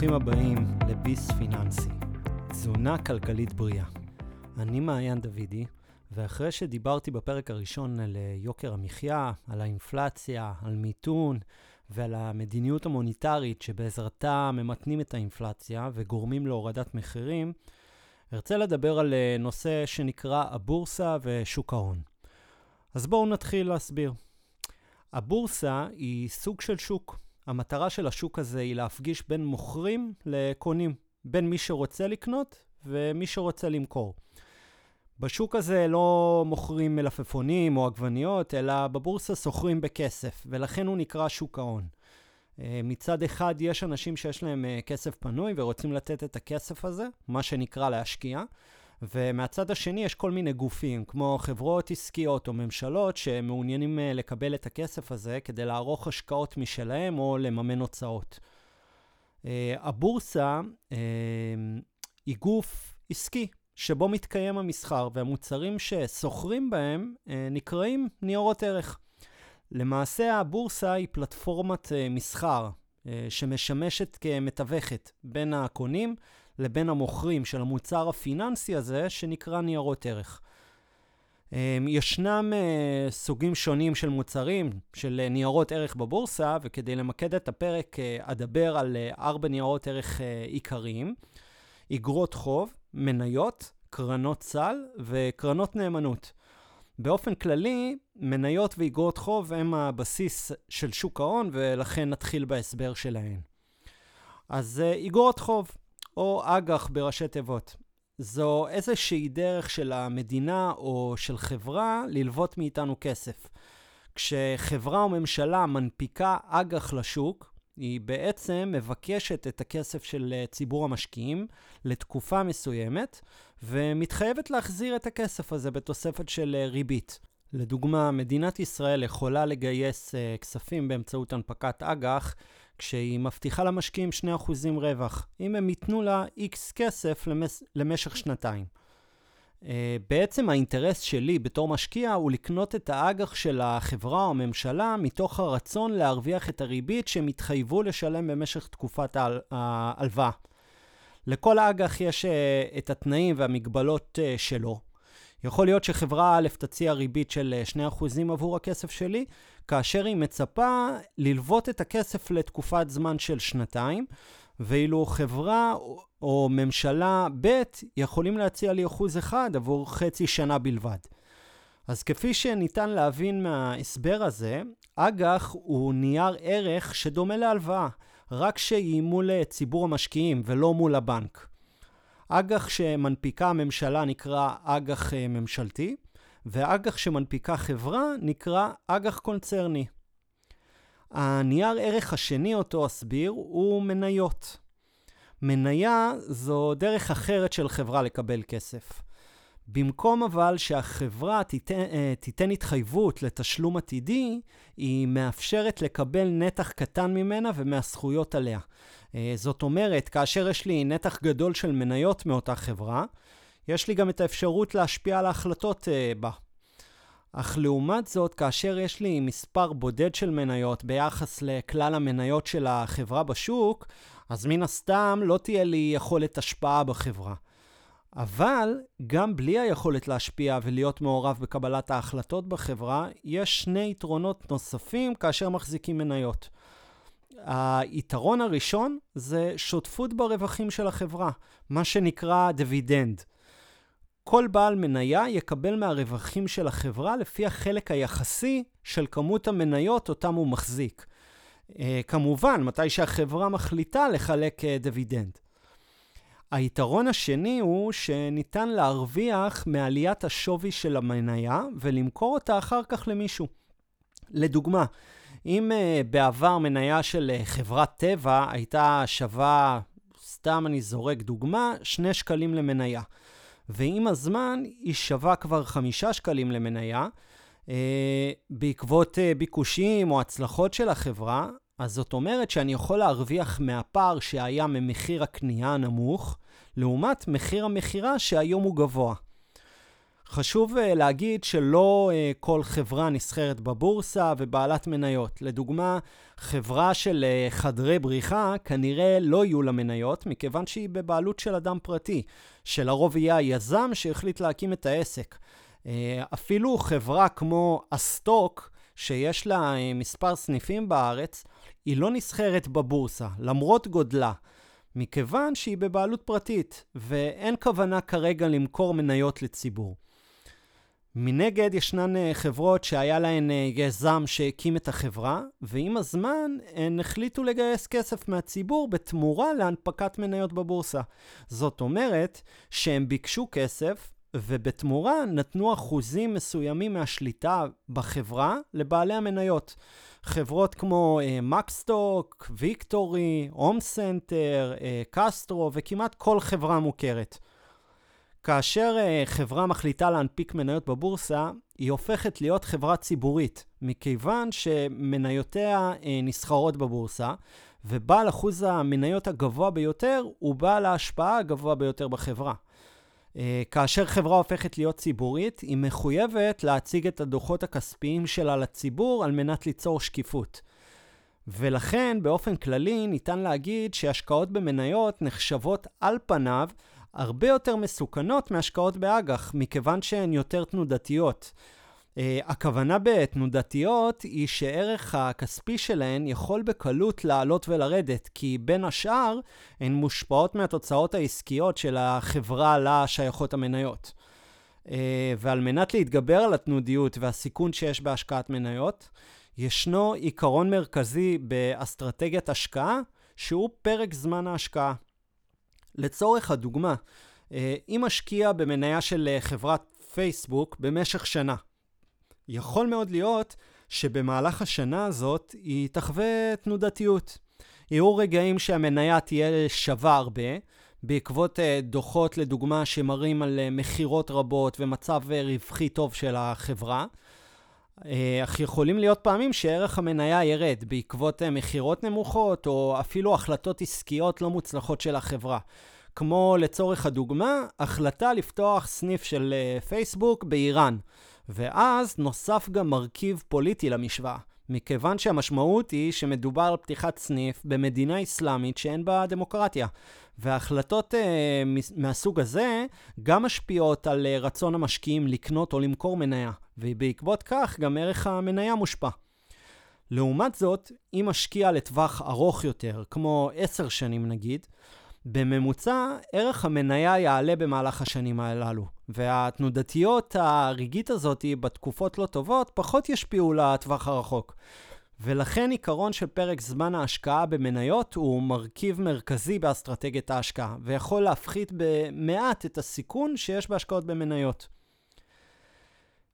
ברוכים הבאים לביס פיננסי, תזונה כלכלית בריאה. אני מעיין דוידי, ואחרי שדיברתי בפרק הראשון על אה, יוקר המחיה, על האינפלציה, על מיתון ועל המדיניות המוניטרית שבעזרתה ממתנים את האינפלציה וגורמים להורדת מחירים, ארצה לדבר על אה, נושא שנקרא הבורסה ושוק ההון. אז בואו נתחיל להסביר. הבורסה היא סוג של שוק. המטרה של השוק הזה היא להפגיש בין מוכרים לקונים, בין מי שרוצה לקנות ומי שרוצה למכור. בשוק הזה לא מוכרים מלפפונים או עגבניות, אלא בבורסה סוחרים בכסף, ולכן הוא נקרא שוק ההון. אה, מצד אחד יש אנשים שיש להם אה, כסף פנוי ורוצים לתת את הכסף הזה, מה שנקרא להשקיע, ומהצד השני יש כל מיני גופים, כמו חברות עסקיות או ממשלות, שמעוניינים אה, לקבל את הכסף הזה כדי לערוך השקעות משלהם או לממן הוצאות. הבורסה היא גוף עסקי, שבו מתקיים המסחר, והמוצרים שסוחרים בהם נקראים ניירות ערך. למעשה הבורסה היא פלטפורמת מסחר שמשמשת כמתווכת בין הקונים לבין המוכרים של המוצר הפיננסי הזה שנקרא ניירות ערך. Um, ישנם uh, סוגים שונים של מוצרים, של uh, ניירות ערך בבורסה, וכדי למקד את הפרק uh, אדבר על ארבע ניירות ערך עיקריים: אגרות חוב, מניות, קרנות סל וקרנות נאמנות. באופן כללי, מניות ואיגרות חוב הם הבסיס של שוק ההון, ולכן נתחיל בהסבר שלהן. אז אה, איגרות חוב, או אג"ח בראשי תיבות, זו איזושהי דרך של המדינה או של חברה ללוות מאיתנו כסף. כשחברה או ממשלה מנפיקה אג"ח לשוק, היא בעצם מבקשת את הכסף של אה, ציבור המשקיעים לתקופה מסוימת, ומתחייבת להחזיר את הכסף הזה בתוספת של אה, ריבית. לדוגמה, מדינת ישראל יכולה לגייס uh, כספים באמצעות הנפקת אג"ח, כשהיא מבטיחה למשקיעים 2% רווח, אם הם ייתנו לה X כסף למש... למשך שנתיים. Uh, בעצם האינטרס שלי בתור משקיע הוא לקנות את האג"ח של החברה או הממשלה מתוך הרצון להרוויח את הריבית שהם התחייבו לשלם במשך תקופת ההלוואה. לכל אג"ח יש uh, את התנאים והמגבלות uh, שלו. יכול להיות שחברה א' תציע ריבית של 2% אה, עבור הכסף שלי, כאשר היא מצפה ללוות את הכסף לתקופת זמן של שנתיים, ואילו חברה או ממשלה ב' יכולים להציע לי אחוז אחד עבור חצי שנה בלבד. אז כפי שניתן להבין מההסבר הזה, אג"ח הוא נייר ערך שדומה להלוואה, רק שהיא מול ציבור המשקיעים ולא מול הבנק. אג"ח שמנפיקה הממשלה נקרא אג"ח אה, ממשלתי, ואג"ח שמנפיקה חברה נקרא אג"ח קונצרני. הנייר ערך השני אותו אסביר הוא מניות. מניה זו דרך אחרת של חברה לקבל כסף. במקום אבל שהחברה תיתן, אה, תיתן התחייבות לתשלום עתידי, היא מאפשרת לקבל נתח קטן ממנה ומהזכויות עליה. אה, זאת אומרת, כאשר יש לי נתח גדול של מניות מאותה חברה, יש לי גם את האפשרות להשפיע על ההחלטות אה, בה. אך לעומת זאת, כאשר יש לי מספר בודד של מניות ביחס לכלל המניות של החברה בשוק, אז מן הסתם לא תהיה לי יכולת השפעה בחברה. אבל גם בלי היכולת להשפיע ולהיות מעורב בקבלת ההחלטות בחברה, יש שני יתרונות נוספים כאשר מחזיקים מניות. היתרון הראשון זה שותפות ברווחים של החברה, מה שנקרא דיבידנד. כל בעל מניה יקבל מהרווחים של החברה לפי החלק היחסי של כמות המניות אותם הוא מחזיק. Uh, כמובן, מתי שהחברה מחליטה לחלק uh, דיבידנד. היתרון השני הוא שניתן להרוויח מעליית השווי של המניה ולמכור אותה אחר כך למישהו. לדוגמה, אם uh, בעבר מניה של חברת טבע הייתה שווה, סתם אני זורק דוגמה, 2 שקלים למניה, ועם הזמן היא שווה כבר 5 שקלים למניה, uh, בעקבות uh, ביקושים או הצלחות של החברה, אז זאת אומרת שאני יכול להרוויח מהפער שהיה ממחיר הקנייה הנמוך, לעומת מחיר המכירה שהיום הוא גבוה. חשוב uh, להגיד שלא uh, כל חברה נסחרת בבורסה ובעלת מניות. לדוגמה, חברה של uh, חדרי בריחה כנראה לא יהיו לה מניות, מכיוון שהיא בבעלות של אדם פרטי, שלרוב יהיה היזם שהחליט להקים את העסק. אפילו חברה כמו אסטוק, שיש לה מספר סניפים בארץ, היא לא נסחרת בבורסה, למרות גודלה. מכיוון שהיא בבעלות פרטית, ואין כוונה כרגע למכור מניות לציבור. מנגד ישנן אה, חברות שהיה להן אה, יזם שהקים את החברה, ועם הזמן הן החליטו לגייס כסף מהציבור בתמורה להנפקת מניות בבורסה. זאת אומרת שהם ביקשו כסף, ובתמורה נתנו אחוזים מסוימים מהשליטה בחברה לבעלי המניות. חברות כמו מקס סטוק, ויקטורי, הום סנטר, קסטרו וכמעט כל חברה מוכרת. כאשר uh, חברה מחליטה להנפיק מניות בבורסה, היא הופכת להיות חברה ציבורית, מכיוון שמניותיה uh, נסחרות בבורסה, ובעל אחוז המניות הגבוה ביותר הוא בעל ההשפעה הגבוה ביותר בחברה. Uh, כאשר חברה הופכת להיות ציבורית, היא מחויבת להציג את הדוחות הכספיים שלה לציבור על מנת ליצור שקיפות. ולכן, באופן כללי, ניתן להגיד שהשקעות במניות נחשבות על פניו הרבה יותר מסוכנות מהשקעות באג"ח, מכיוון שהן יותר תנודתיות. Uh, הכוונה בתנודתיות היא שערך הכספי שלהן יכול בקלות לעלות ולרדת, כי בין השאר הן מושפעות מהתוצאות העסקיות של החברה לה שייכות המניות. Uh, ועל מנת להתגבר על התנודיות והסיכון שיש בהשקעת מניות, ישנו עיקרון מרכזי באסטרטגיית השקעה, שהוא פרק זמן ההשקעה. לצורך הדוגמה, אה, אם משקיע במניה של אה, חברת פייסבוק במשך שנה, יכול מאוד להיות שבמהלך השנה הזאת היא תחווה תנודתיות. יהיו רגעים שהמניה תהיה שווה הרבה, בעקבות אה, דוחות לדוגמה שמראים על מכירות רבות ומצב רווחי טוב של החברה. אך יכולים להיות פעמים שערך המניה ירד בעקבות מכירות נמוכות או אפילו החלטות עסקיות לא מוצלחות של החברה. כמו לצורך הדוגמה, החלטה לפתוח סניף של פייסבוק באיראן. ואז נוסף גם מרכיב פוליטי למשוואה, מכיוון שהמשמעות היא שמדובר על פתיחת סניף במדינה אסלאמית שאין בה דמוקרטיה. והחלטות אה, מהסוג הזה גם משפיעות על אה, רצון המשקיעים לקנות או למכור מניה, ובעקבות כך גם ערך המניה מושפע. לעומת זאת, אם משקיע לטווח ארוך יותר, כמו עשר שנים נגיד, בממוצע, ערך המניה יעלה במהלך השנים הללו, והתנודתיות הרגעית הזאת בתקופות לא טובות פחות ישפיעו לטווח הרחוק. ולכן עיקרון של פרק זמן ההשקעה במניות הוא מרכיב מרכזי באסטרטגיית ההשקעה, ויכול להפחית במעט את הסיכון שיש בהשקעות במניות.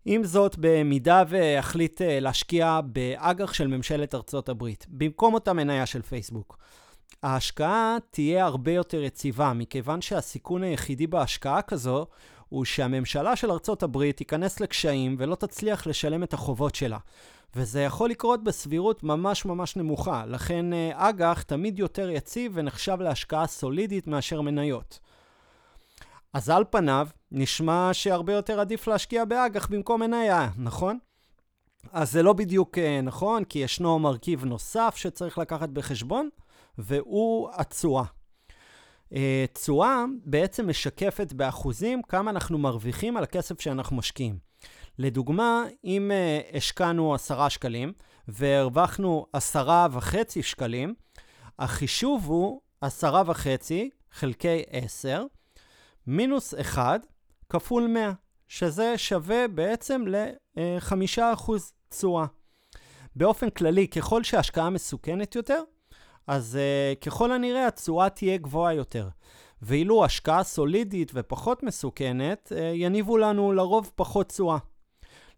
עם זאת, במידה והחליט אה, להשקיע באג"ח של ממשלת ארצות הברית, במקום אותה מניה של פייסבוק, ההשקעה תהיה הרבה יותר יציבה, מכיוון שהסיכון היחידי בהשקעה כזו הוא שהממשלה של ארצות הברית תיכנס לקשיים ולא תצליח לשלם את החובות שלה. וזה יכול לקרות בסבירות ממש ממש נמוכה, לכן אה, אג"ח תמיד יותר יציב ונחשב להשקעה סולידית מאשר מניות. אז על פניו, נשמע שהרבה יותר עדיף להשקיע באג"ח במקום מניה, נכון? אז זה לא בדיוק אה, נכון, כי ישנו מרכיב נוסף שצריך לקחת בחשבון, והוא התשואה. אה, תשואה בעצם משקפת באחוזים כמה אנחנו מרוויחים על הכסף שאנחנו משקיעים. לדוגמה, אם uh, השקענו 10 שקלים והרווחנו 10.5 שקלים, החישוב הוא 10.5 חלקי 10 מינוס 1 כפול 100, שזה שווה בעצם ל-5% תשואה. באופן כללי, ככל שההשקעה מסוכנת יותר, אז uh, ככל הנראה התשואה תהיה גבוהה יותר. ואילו השקעה סולידית ופחות מסוכנת, uh, יניבו לנו לרוב פחות תשואה.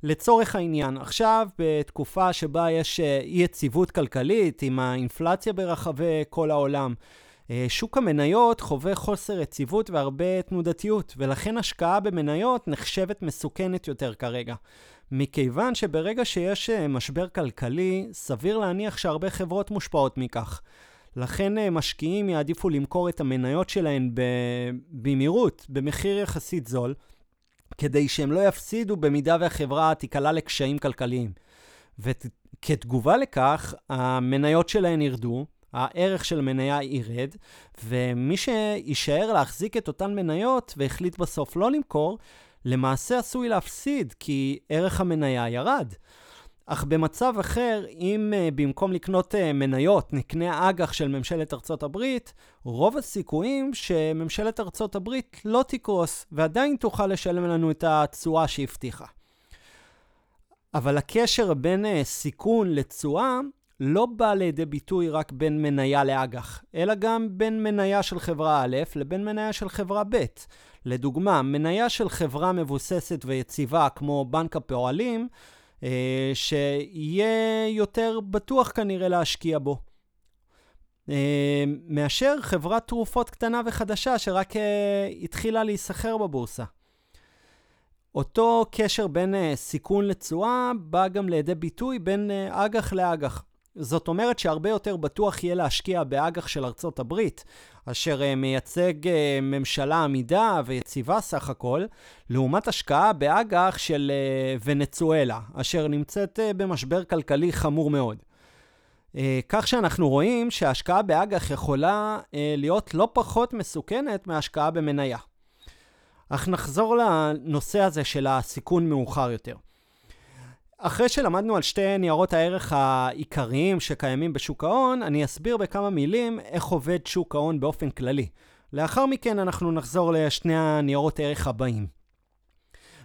לצורך העניין, עכשיו בתקופה שבה יש uh, אי יציבות כלכלית עם האינפלציה ברחבי כל העולם, שוק המניות חווה חוסר יציבות והרבה תנודתיות, ולכן השקעה במניות נחשבת מסוכנת יותר כרגע. מכיוון שברגע שיש אה, משבר כלכלי, סביר להניח שהרבה חברות מושפעות מכך. לכן אה, משקיעים יעדיפו למכור את המניות שלהן במהירות, במחיר יחסית זול, כדי שהם לא יפסידו במידה והחברה תיקלע לקשיים כלכליים. וכתגובה לכך, המניות שלהן ירדו, הערך של מניה ירד, ומי שיישאר להחזיק את אותן מניות והחליט בסוף לא למכור, למעשה עשוי להפסיד, כי ערך המניה ירד. אך במצב אחר, אם uh, במקום לקנות uh, מניות נקנה אג"ח של ממשלת ארצות הברית, רוב הסיכויים שממשלת ארצות הברית לא תקרוס ועדיין תוכל לשלם לנו את התשואה שהבטיחה. אבל הקשר בין uh, סיכון לתשואה לא בא לידי ביטוי רק בין מניה לאג"ח, אלא גם בין מניה של חברה א' לבין מניה של חברה ב'. לדוגמה, מניה של חברה מבוססת ויציבה כמו בנק הפועלים, אה, שיהיה יותר בטוח כנראה להשקיע בו. אה, מאשר חברת תרופות קטנה וחדשה שרק אה, התחילה להיסחר בבורסה. אותו קשר בין סיכון לתשואה בא גם לידי ביטוי בין אג"ח לאג"ח. זאת אומרת שהרבה יותר בטוח יהיה להשקיע באג"ח של ארצות הברית, אשר אה, מייצג אה, ממשלה עמידה ויציבה סך הכל, לעומת השקעה באג"ח של אה, ונצואלה, אשר נמצאת במשבר כלכלי חמור מאוד. כך שאנחנו רואים שההשקעה באג"ח יכולה להיות לא פחות מסוכנת מהשקעה במניה. אך נחזור לנושא הזה של הסיכון מאוחר יותר. אחרי שלמדנו על שתי ניירות הערך העיקריים שקיימים בשוק ההון, אני אסביר בכמה מילים איך עובד שוק ההון באופן כללי. לאחר מכן אנחנו נחזור לשני הניירות הערך הבאים.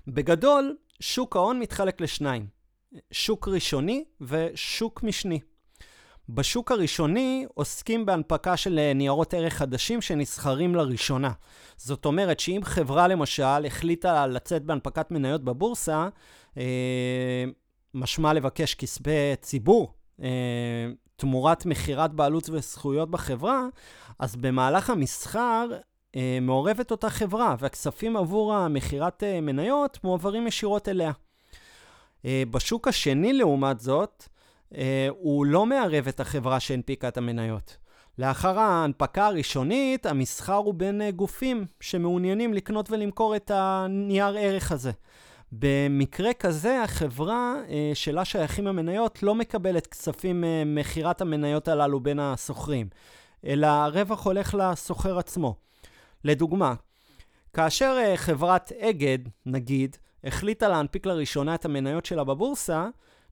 בגדול, שוק ההון מתחלק לשניים, שוק ראשוני ושוק משני. בשוק הראשוני עוסקים בהנפקה של ניירות ערך חדשים שנסחרים לראשונה. זאת אומרת שאם חברה למשל החליטה לצאת בהנפקת מניות בבורסה, אה, משמע לבקש כספי ציבור אה, תמורת מכירת בעלות וזכויות בחברה, אז במהלך המסחר אה, מעורבת אותה חברה, והכספים עבור המכירת אה, מניות מועברים ישירות אליה. אה, בשוק השני, לעומת זאת, אה, הוא לא מערב את החברה שהנפיקה את המניות. לאחר ההנפקה הראשונית, המסחר הוא בין אה, גופים שמעוניינים לקנות ולמכור את הנייר ערך הזה. במקרה כזה, החברה אה, שלה שייכים המניות לא מקבלת כספים ממכירת המניות הללו בין הסוחרים, אלא הרווח הולך לסוחר עצמו. לדוגמה, כאשר אה, חברת אגד, נגיד, החליטה להנפיק לראשונה את המניות שלה בבורסה,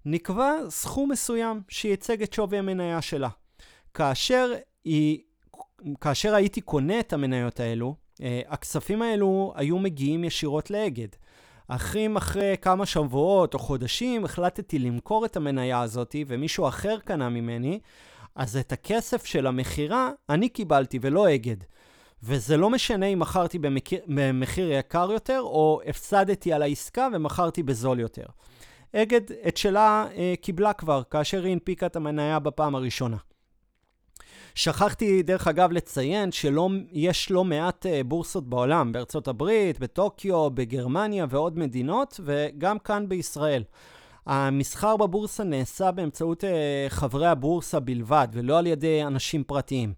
נקבע סכום מסוים שייצג את שווי המניה שלה. כאשר, היא, כאשר הייתי קונה את המניות האלו, אה, הכספים האלו היו מגיעים ישירות לאגד. אך אם אחרי כמה שבועות או חודשים החלטתי למכור את המניה הזאת ומישהו אחר קנה ממני, אז את הכסף של המכירה אני קיבלתי ולא אגד. וזה לא משנה אם מכרתי במחיר, במחיר יקר יותר או הפסדתי על העסקה ומכרתי בזול יותר. אגד את שלה אה, קיבלה כבר כאשר היא הנפיקה את המניה בפעם הראשונה. שכחתי, דרך אגב, לציין שיש לא מעט uh, בורסות בעולם, בארצות הברית, בטוקיו, בגרמניה ועוד מדינות, וגם כאן בישראל. המסחר בבורסה נעשה באמצעות uh, חברי הבורסה בלבד, ולא על ידי אנשים פרטיים.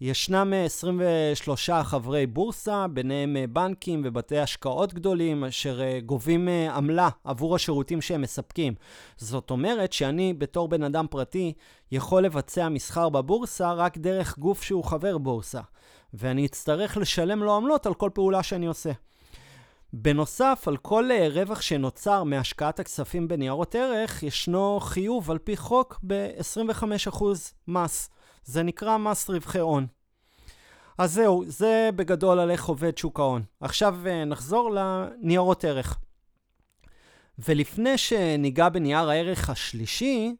ישנם 23 אה, חברי בורסה, ביניהם אה, בנקים ובתי השקעות גדולים, אשר אה, גובים עמלה עבור השירותים שהם מספקים. זאת אומרת שאני, בתור בן אדם פרטי, יכול לבצע מסחר בבורסה רק דרך גוף שהוא חבר בורסה, ואני אצטרך לשלם לו עמלות על כל פעולה שאני עושה. בנוסף, על כל רווח שנוצר מהשקעת הכספים בניירות ערך, ישנו חיוב על פי חוק ב-25% מס. זה נקרא מס רווחי הון. אז זהו, זה בגדול על איך עובד שוק ההון. עכשיו אה, נחזור לניירות ערך. ולפני שניגע בנייר הערך השלישי,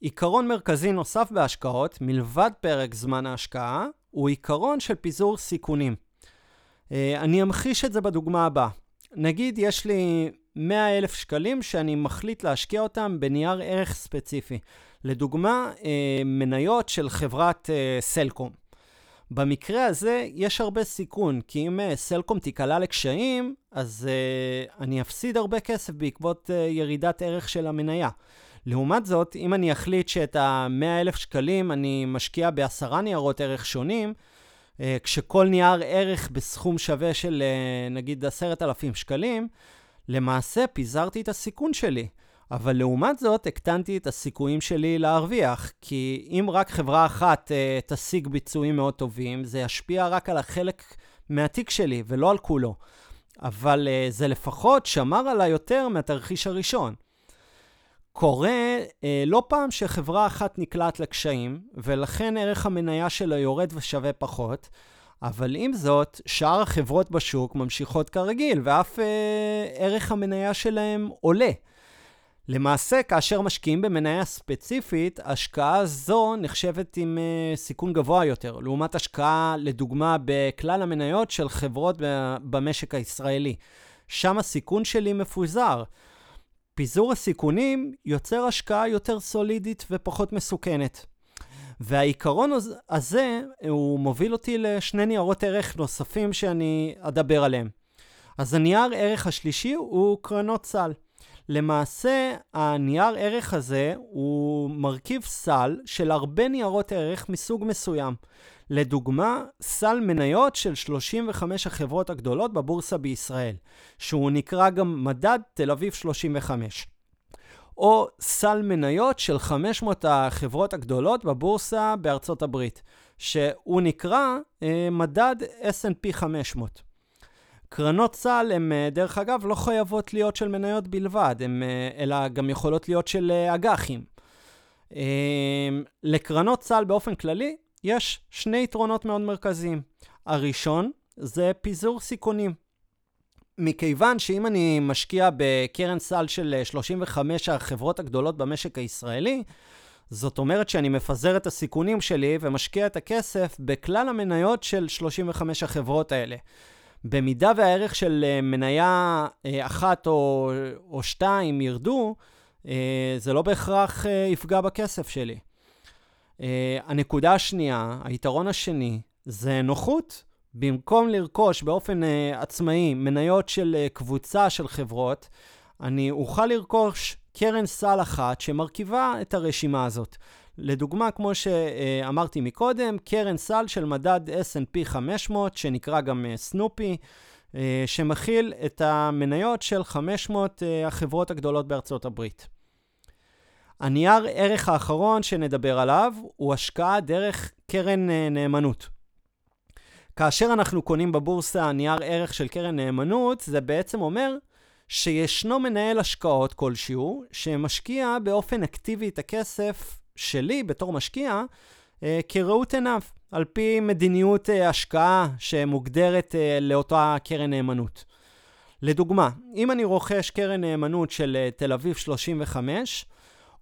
עיקרון מרכזי נוסף בהשקעות, מלבד פרק זמן ההשקעה, הוא עיקרון של פיזור סיכונים. אה, אני אמחיש את זה בדוגמה הבאה. נגיד יש לי 100 אלף שקלים שאני מחליט להשקיע אותם בנייר ערך ספציפי. לדוגמה, אה, מניות של חברת אה, סלקום. במקרה הזה יש הרבה סיכון, כי אם אה, סלקום תיקלע לקשיים, אז אני אפסיד הרבה כסף בעקבות ירידת ערך של המניה. לעומת זאת, אם אני אחליט שאת ה-100,000 שקלים אני משקיע בעשרה ניירות ערך שונים, כשכל נייר ערך בסכום שווה של נגיד עשרת אלפים שקלים, למעשה פיזרתי את הסיכון שלי. אבל לעומת זאת, הקטנתי את הסיכויים שלי להרוויח, כי אם רק חברה אחת uh, תשיג ביצועים מאוד טובים, זה ישפיע רק על החלק מהתיק שלי ולא על כולו. אבל uh, זה לפחות שמר עליי יותר מהתרחיש הראשון. קורה uh, לא פעם שחברה אחת נקלעת לקשיים, ולכן ערך המניה שלה יורד ושווה פחות, אבל עם זאת, שאר החברות בשוק ממשיכות כרגיל, ואף uh, ערך המניה שלהם עולה. למעשה, כאשר משקיעים במניה ספציפית, השקעה זו נחשבת עם uh, סיכון גבוה יותר, לעומת השקעה, לדוגמה, בכלל המניות של חברות במשק הישראלי. שם הסיכון שלי מפוזר. פיזור הסיכונים יוצר השקעה יותר סולידית ופחות מסוכנת. והעיקרון הזה, הוא מוביל אותי לשני ניירות ערך נוספים שאני אדבר עליהם. אז הנייר ערך השלישי הוא קרנות סל. למעשה, הנייר ערך הזה הוא מרכיב סל של הרבה ניירות ערך מסוג מסוים. לדוגמה, סל מניות של 35 החברות הגדולות בבורסה בישראל, שהוא נקרא גם מדד תל אביב 35. או סל מניות של 500 החברות הגדולות בבורסה בארצות הברית, שהוא נקרא אה, מדד S&P 500. קרנות סל הן, אה, דרך אגב, לא חייבות להיות של מניות בלבד, הם, אה, אלא גם יכולות להיות של אה, אג"חים. לקרנות סל באופן כללי יש שני יתרונות מאוד מרכזיים. הראשון זה פיזור סיכונים. מכיוון שאם אני משקיע בקרן סל של 35 החברות הגדולות במשק הישראלי, זאת אומרת שאני מפזר את הסיכונים שלי ומשקיע את הכסף בכלל המניות של 35 החברות האלה. במידה והערך של אה, מניה אה, אחת או, או שתיים ירדו, אה, זה לא בהכרח יפגע בכסף שלי. הנקודה השנייה, היתרון השני, זה נוחות. במקום לרכוש באופן עצמאי מניות של קבוצה של חברות, אני אוכל לרכוש קרן סל אחת שמרכיבה את הרשימה הזאת. לדוגמה, כמו שאמרתי מקודם, קרן סל של מדד S&P 500, שנקרא גם אה, סנופי, אה, שמכיל את המניות של 500 אה, החברות הגדולות בארצות הברית. הנייר ערך האחרון שנדבר עליו הוא השקעה דרך קרן נאמנות. כאשר אנחנו קונים בבורסה נייר ערך של קרן נאמנות, זה בעצם אומר שישנו מנהל השקעות כלשהו שמשקיע באופן אקטיבי את הכסף שלי בתור משקיע אה, כראות עיניו, על פי מדיניות אה, השקעה שמוגדרת אה, לאותה קרן נאמנות. לדוגמה, אם אני רוכש קרן נאמנות של תל אביב 35,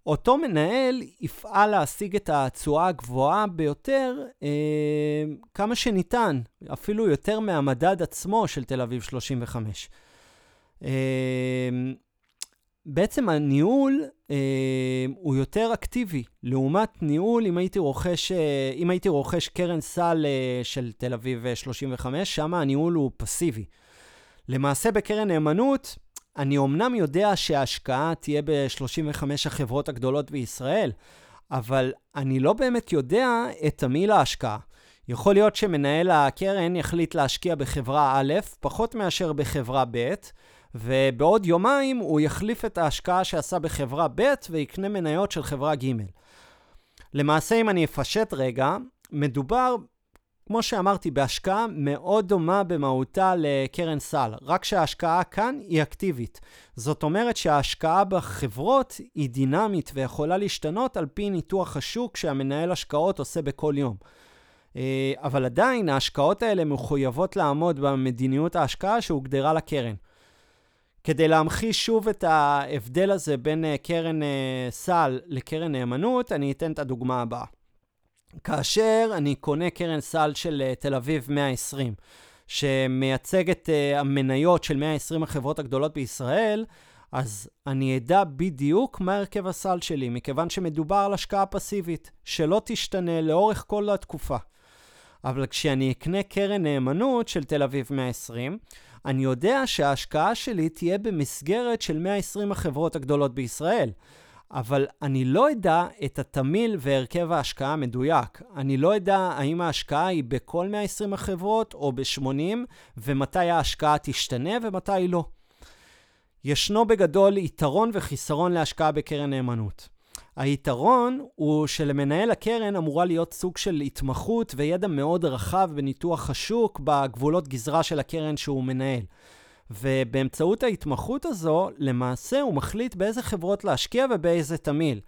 אותו מנהל יפעל להשיג את התשואה הגבוהה ביותר אה, כמה שניתן, אפילו יותר מהמדד עצמו של תל אביב 35. אה, בעצם הניהול אה, הוא יותר אקטיבי, לעומת ניהול אם הייתי רוכש, אה, אם הייתי רוכש קרן סל אה, של תל אביב 35, אה, שם הניהול הוא פסיבי. למעשה בקרן נאמנות, אני אמנם יודע שההשקעה תהיה ב-35 החברות הגדולות בישראל, אבל אני לא באמת יודע את תמהיל ההשקעה. יכול להיות שמנהל הקרן יחליט להשקיע בחברה א', פחות מאשר בחברה ב', ובעוד יומיים הוא יחליף את ההשקעה שעשה בחברה ב' ויקנה מניות של חברה ג'. למעשה, אם אני אפשט רגע, מדובר, כמו שאמרתי, בהשקעה מאוד דומה במהותה לקרן סל, רק שההשקעה כאן היא אקטיבית. זאת אומרת שההשקעה בחברות היא דינמית ויכולה להשתנות על פי ניתוח השוק שהמנהל השקעות עושה בכל יום. אה, אבל עדיין ההשקעות האלה מחויבות לעמוד במדיניות ההשקעה שהוגדרה לקרן. כדי להמחיש שוב את ההבדל הזה בין uh, קרן uh, סל לקרן נאמנות, אני אתן את הדוגמה הבאה. כאשר אני קונה קרן סל של uh, תל אביב 120, שמייצג את המניות של 120 החברות הגדולות בישראל, אז אני אדע בדיוק מה הרכב הסל שלי, מכיוון שמדובר על השקעה פסיבית, שלא תשתנה לאורך כל התקופה. אבל כשאני אקנה קרן נאמנות של תל אביב 120, אני יודע שההשקעה שלי תהיה במסגרת של 120 החברות הגדולות בישראל. אבל אני לא אדע את התמיל והרכב ההשקעה המדויק. אני לא אדע האם ההשקעה היא בכל 120 החברות או ב-80, ומתי ההשקעה תשתנה ומתי לא. ישנו בגדול יתרון וחיסרון להשקעה בקרן נאמנות. היתרון הוא שלמנהל הקרן אמורה להיות סוג של התמחות וידע מאוד רחב בניתוח השוק בגבולות גזרה של הקרן שהוא מנהל. ובאמצעות ההתמחות הזו, למעשה הוא מחליט באיזה חברות להשקיע ובאיזה תמיל.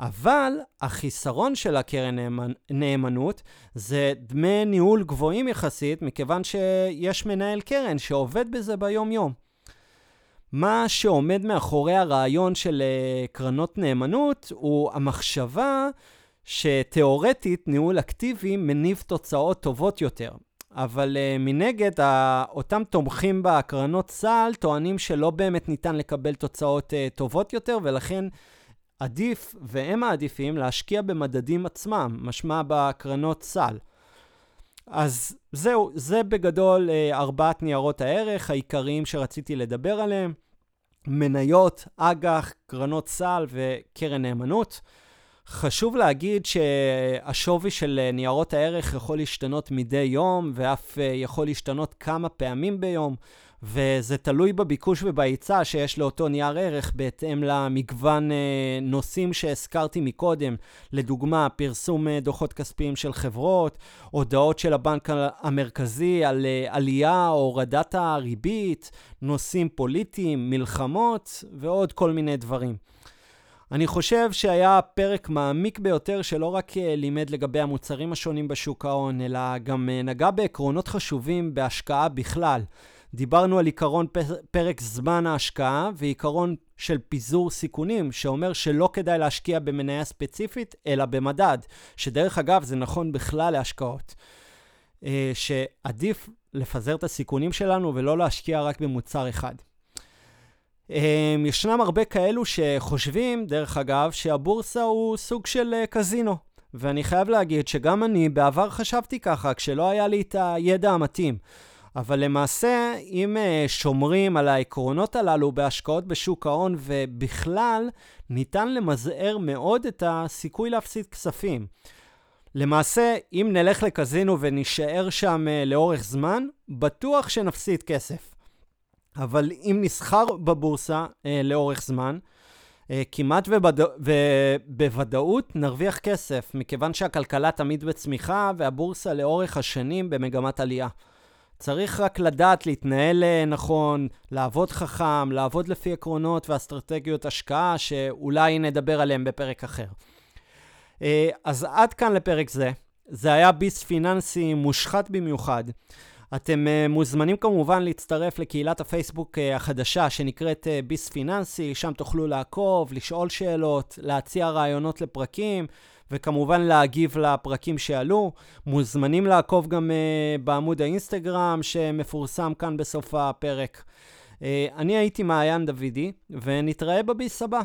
אבל החיסרון של הקרן נאמנ... נאמנות זה דמי ניהול גבוהים יחסית, מכיוון שיש מנהל קרן שעובד בזה ביום-יום. מה שעומד מאחורי הרעיון של uh, קרנות נאמנות הוא המחשבה שתאורטית ניהול אקטיבי מניב תוצאות טובות יותר. אבל uh, מנגד, אותם תומכים בהקרנות צה"ל טוענים שלא באמת ניתן לקבל תוצאות uh, טובות יותר, ולכן עדיף, והם מעדיפים, להשקיע במדדים עצמם, משמע בקרנות צה"ל. אז זהו, זה בגדול uh, ארבעת ניירות הערך העיקריים שרציתי לדבר עליהם. מניות, אג"ח, קרנות סל וקרן נאמנות. חשוב להגיד שהשווי של ניירות הערך יכול להשתנות מדי יום ואף אה, יכול להשתנות כמה פעמים ביום, וזה תלוי בביקוש ובהיצע שיש לאותו נייר ערך בהתאם למגוון אה, נושאים שהזכרתי מקודם, לדוגמה פרסום אה, דוחות כספיים של חברות, הודעות של הבנק המרכזי על עלייה או הורדת הריבית, נושאים פוליטיים, מלחמות ועוד כל מיני דברים. אני חושב שהיה פרק מעמיק ביותר שלא רק אה, לימד לגבי המוצרים השונים בשוק ההון, אלא גם אה, נגע בעקרונות חשובים בהשקעה בכלל. דיברנו על עיקרון פרק זמן ההשקעה ועיקרון של פיזור סיכונים, שאומר שלא כדאי להשקיע במניה ספציפית, אלא במדד, שדרך אגב זה נכון בכלל להשקעות. אה, שעדיף לפזר את הסיכונים שלנו ולא להשקיע רק במוצר אחד. Um, ישנם הרבה כאלו שחושבים, דרך אגב, שהבורסה הוא סוג של uh, קזינו. ואני חייב להגיד שגם אני בעבר חשבתי ככה, כשלא היה לי את הידע המתאים. אבל למעשה, אם uh, שומרים על העקרונות הללו בהשקעות בשוק ההון ובכלל, ניתן למזער מאוד את הסיכוי להפסיד כספים. למעשה, אם נלך לקזינו ונישאר שם uh, לאורך זמן, בטוח שנפסיד כסף. אבל אם נסחר בבורסה אה, לאורך זמן, אה, כמעט ובד... ובוודאות נרוויח כסף, מכיוון שהכלכלה תמיד בצמיחה והבורסה לאורך השנים במגמת עלייה. צריך רק לדעת להתנהל אה, נכון, לעבוד חכם, לעבוד לפי עקרונות ואסטרטגיות השקעה, שאולי נדבר עליהם בפרק אחר. אה, אז עד כאן לפרק זה. זה היה ביס פיננסי מושחת במיוחד. אתם uh, מוזמנים כמובן להצטרף לקהילת הפייסבוק החדשה שנקראת ביס פיננסי, שם תוכלו לעקוב, לשאול שאלות, להציע רעיונות לפרקים, וכמובן להגיב לפרקים שעלו. מוזמנים לעקוב גם uh, בעמוד האינסטגרם שמפורסם כאן בסוף הפרק. Uh, אני הייתי מעיין דוידי, ונתראה בביס הבא.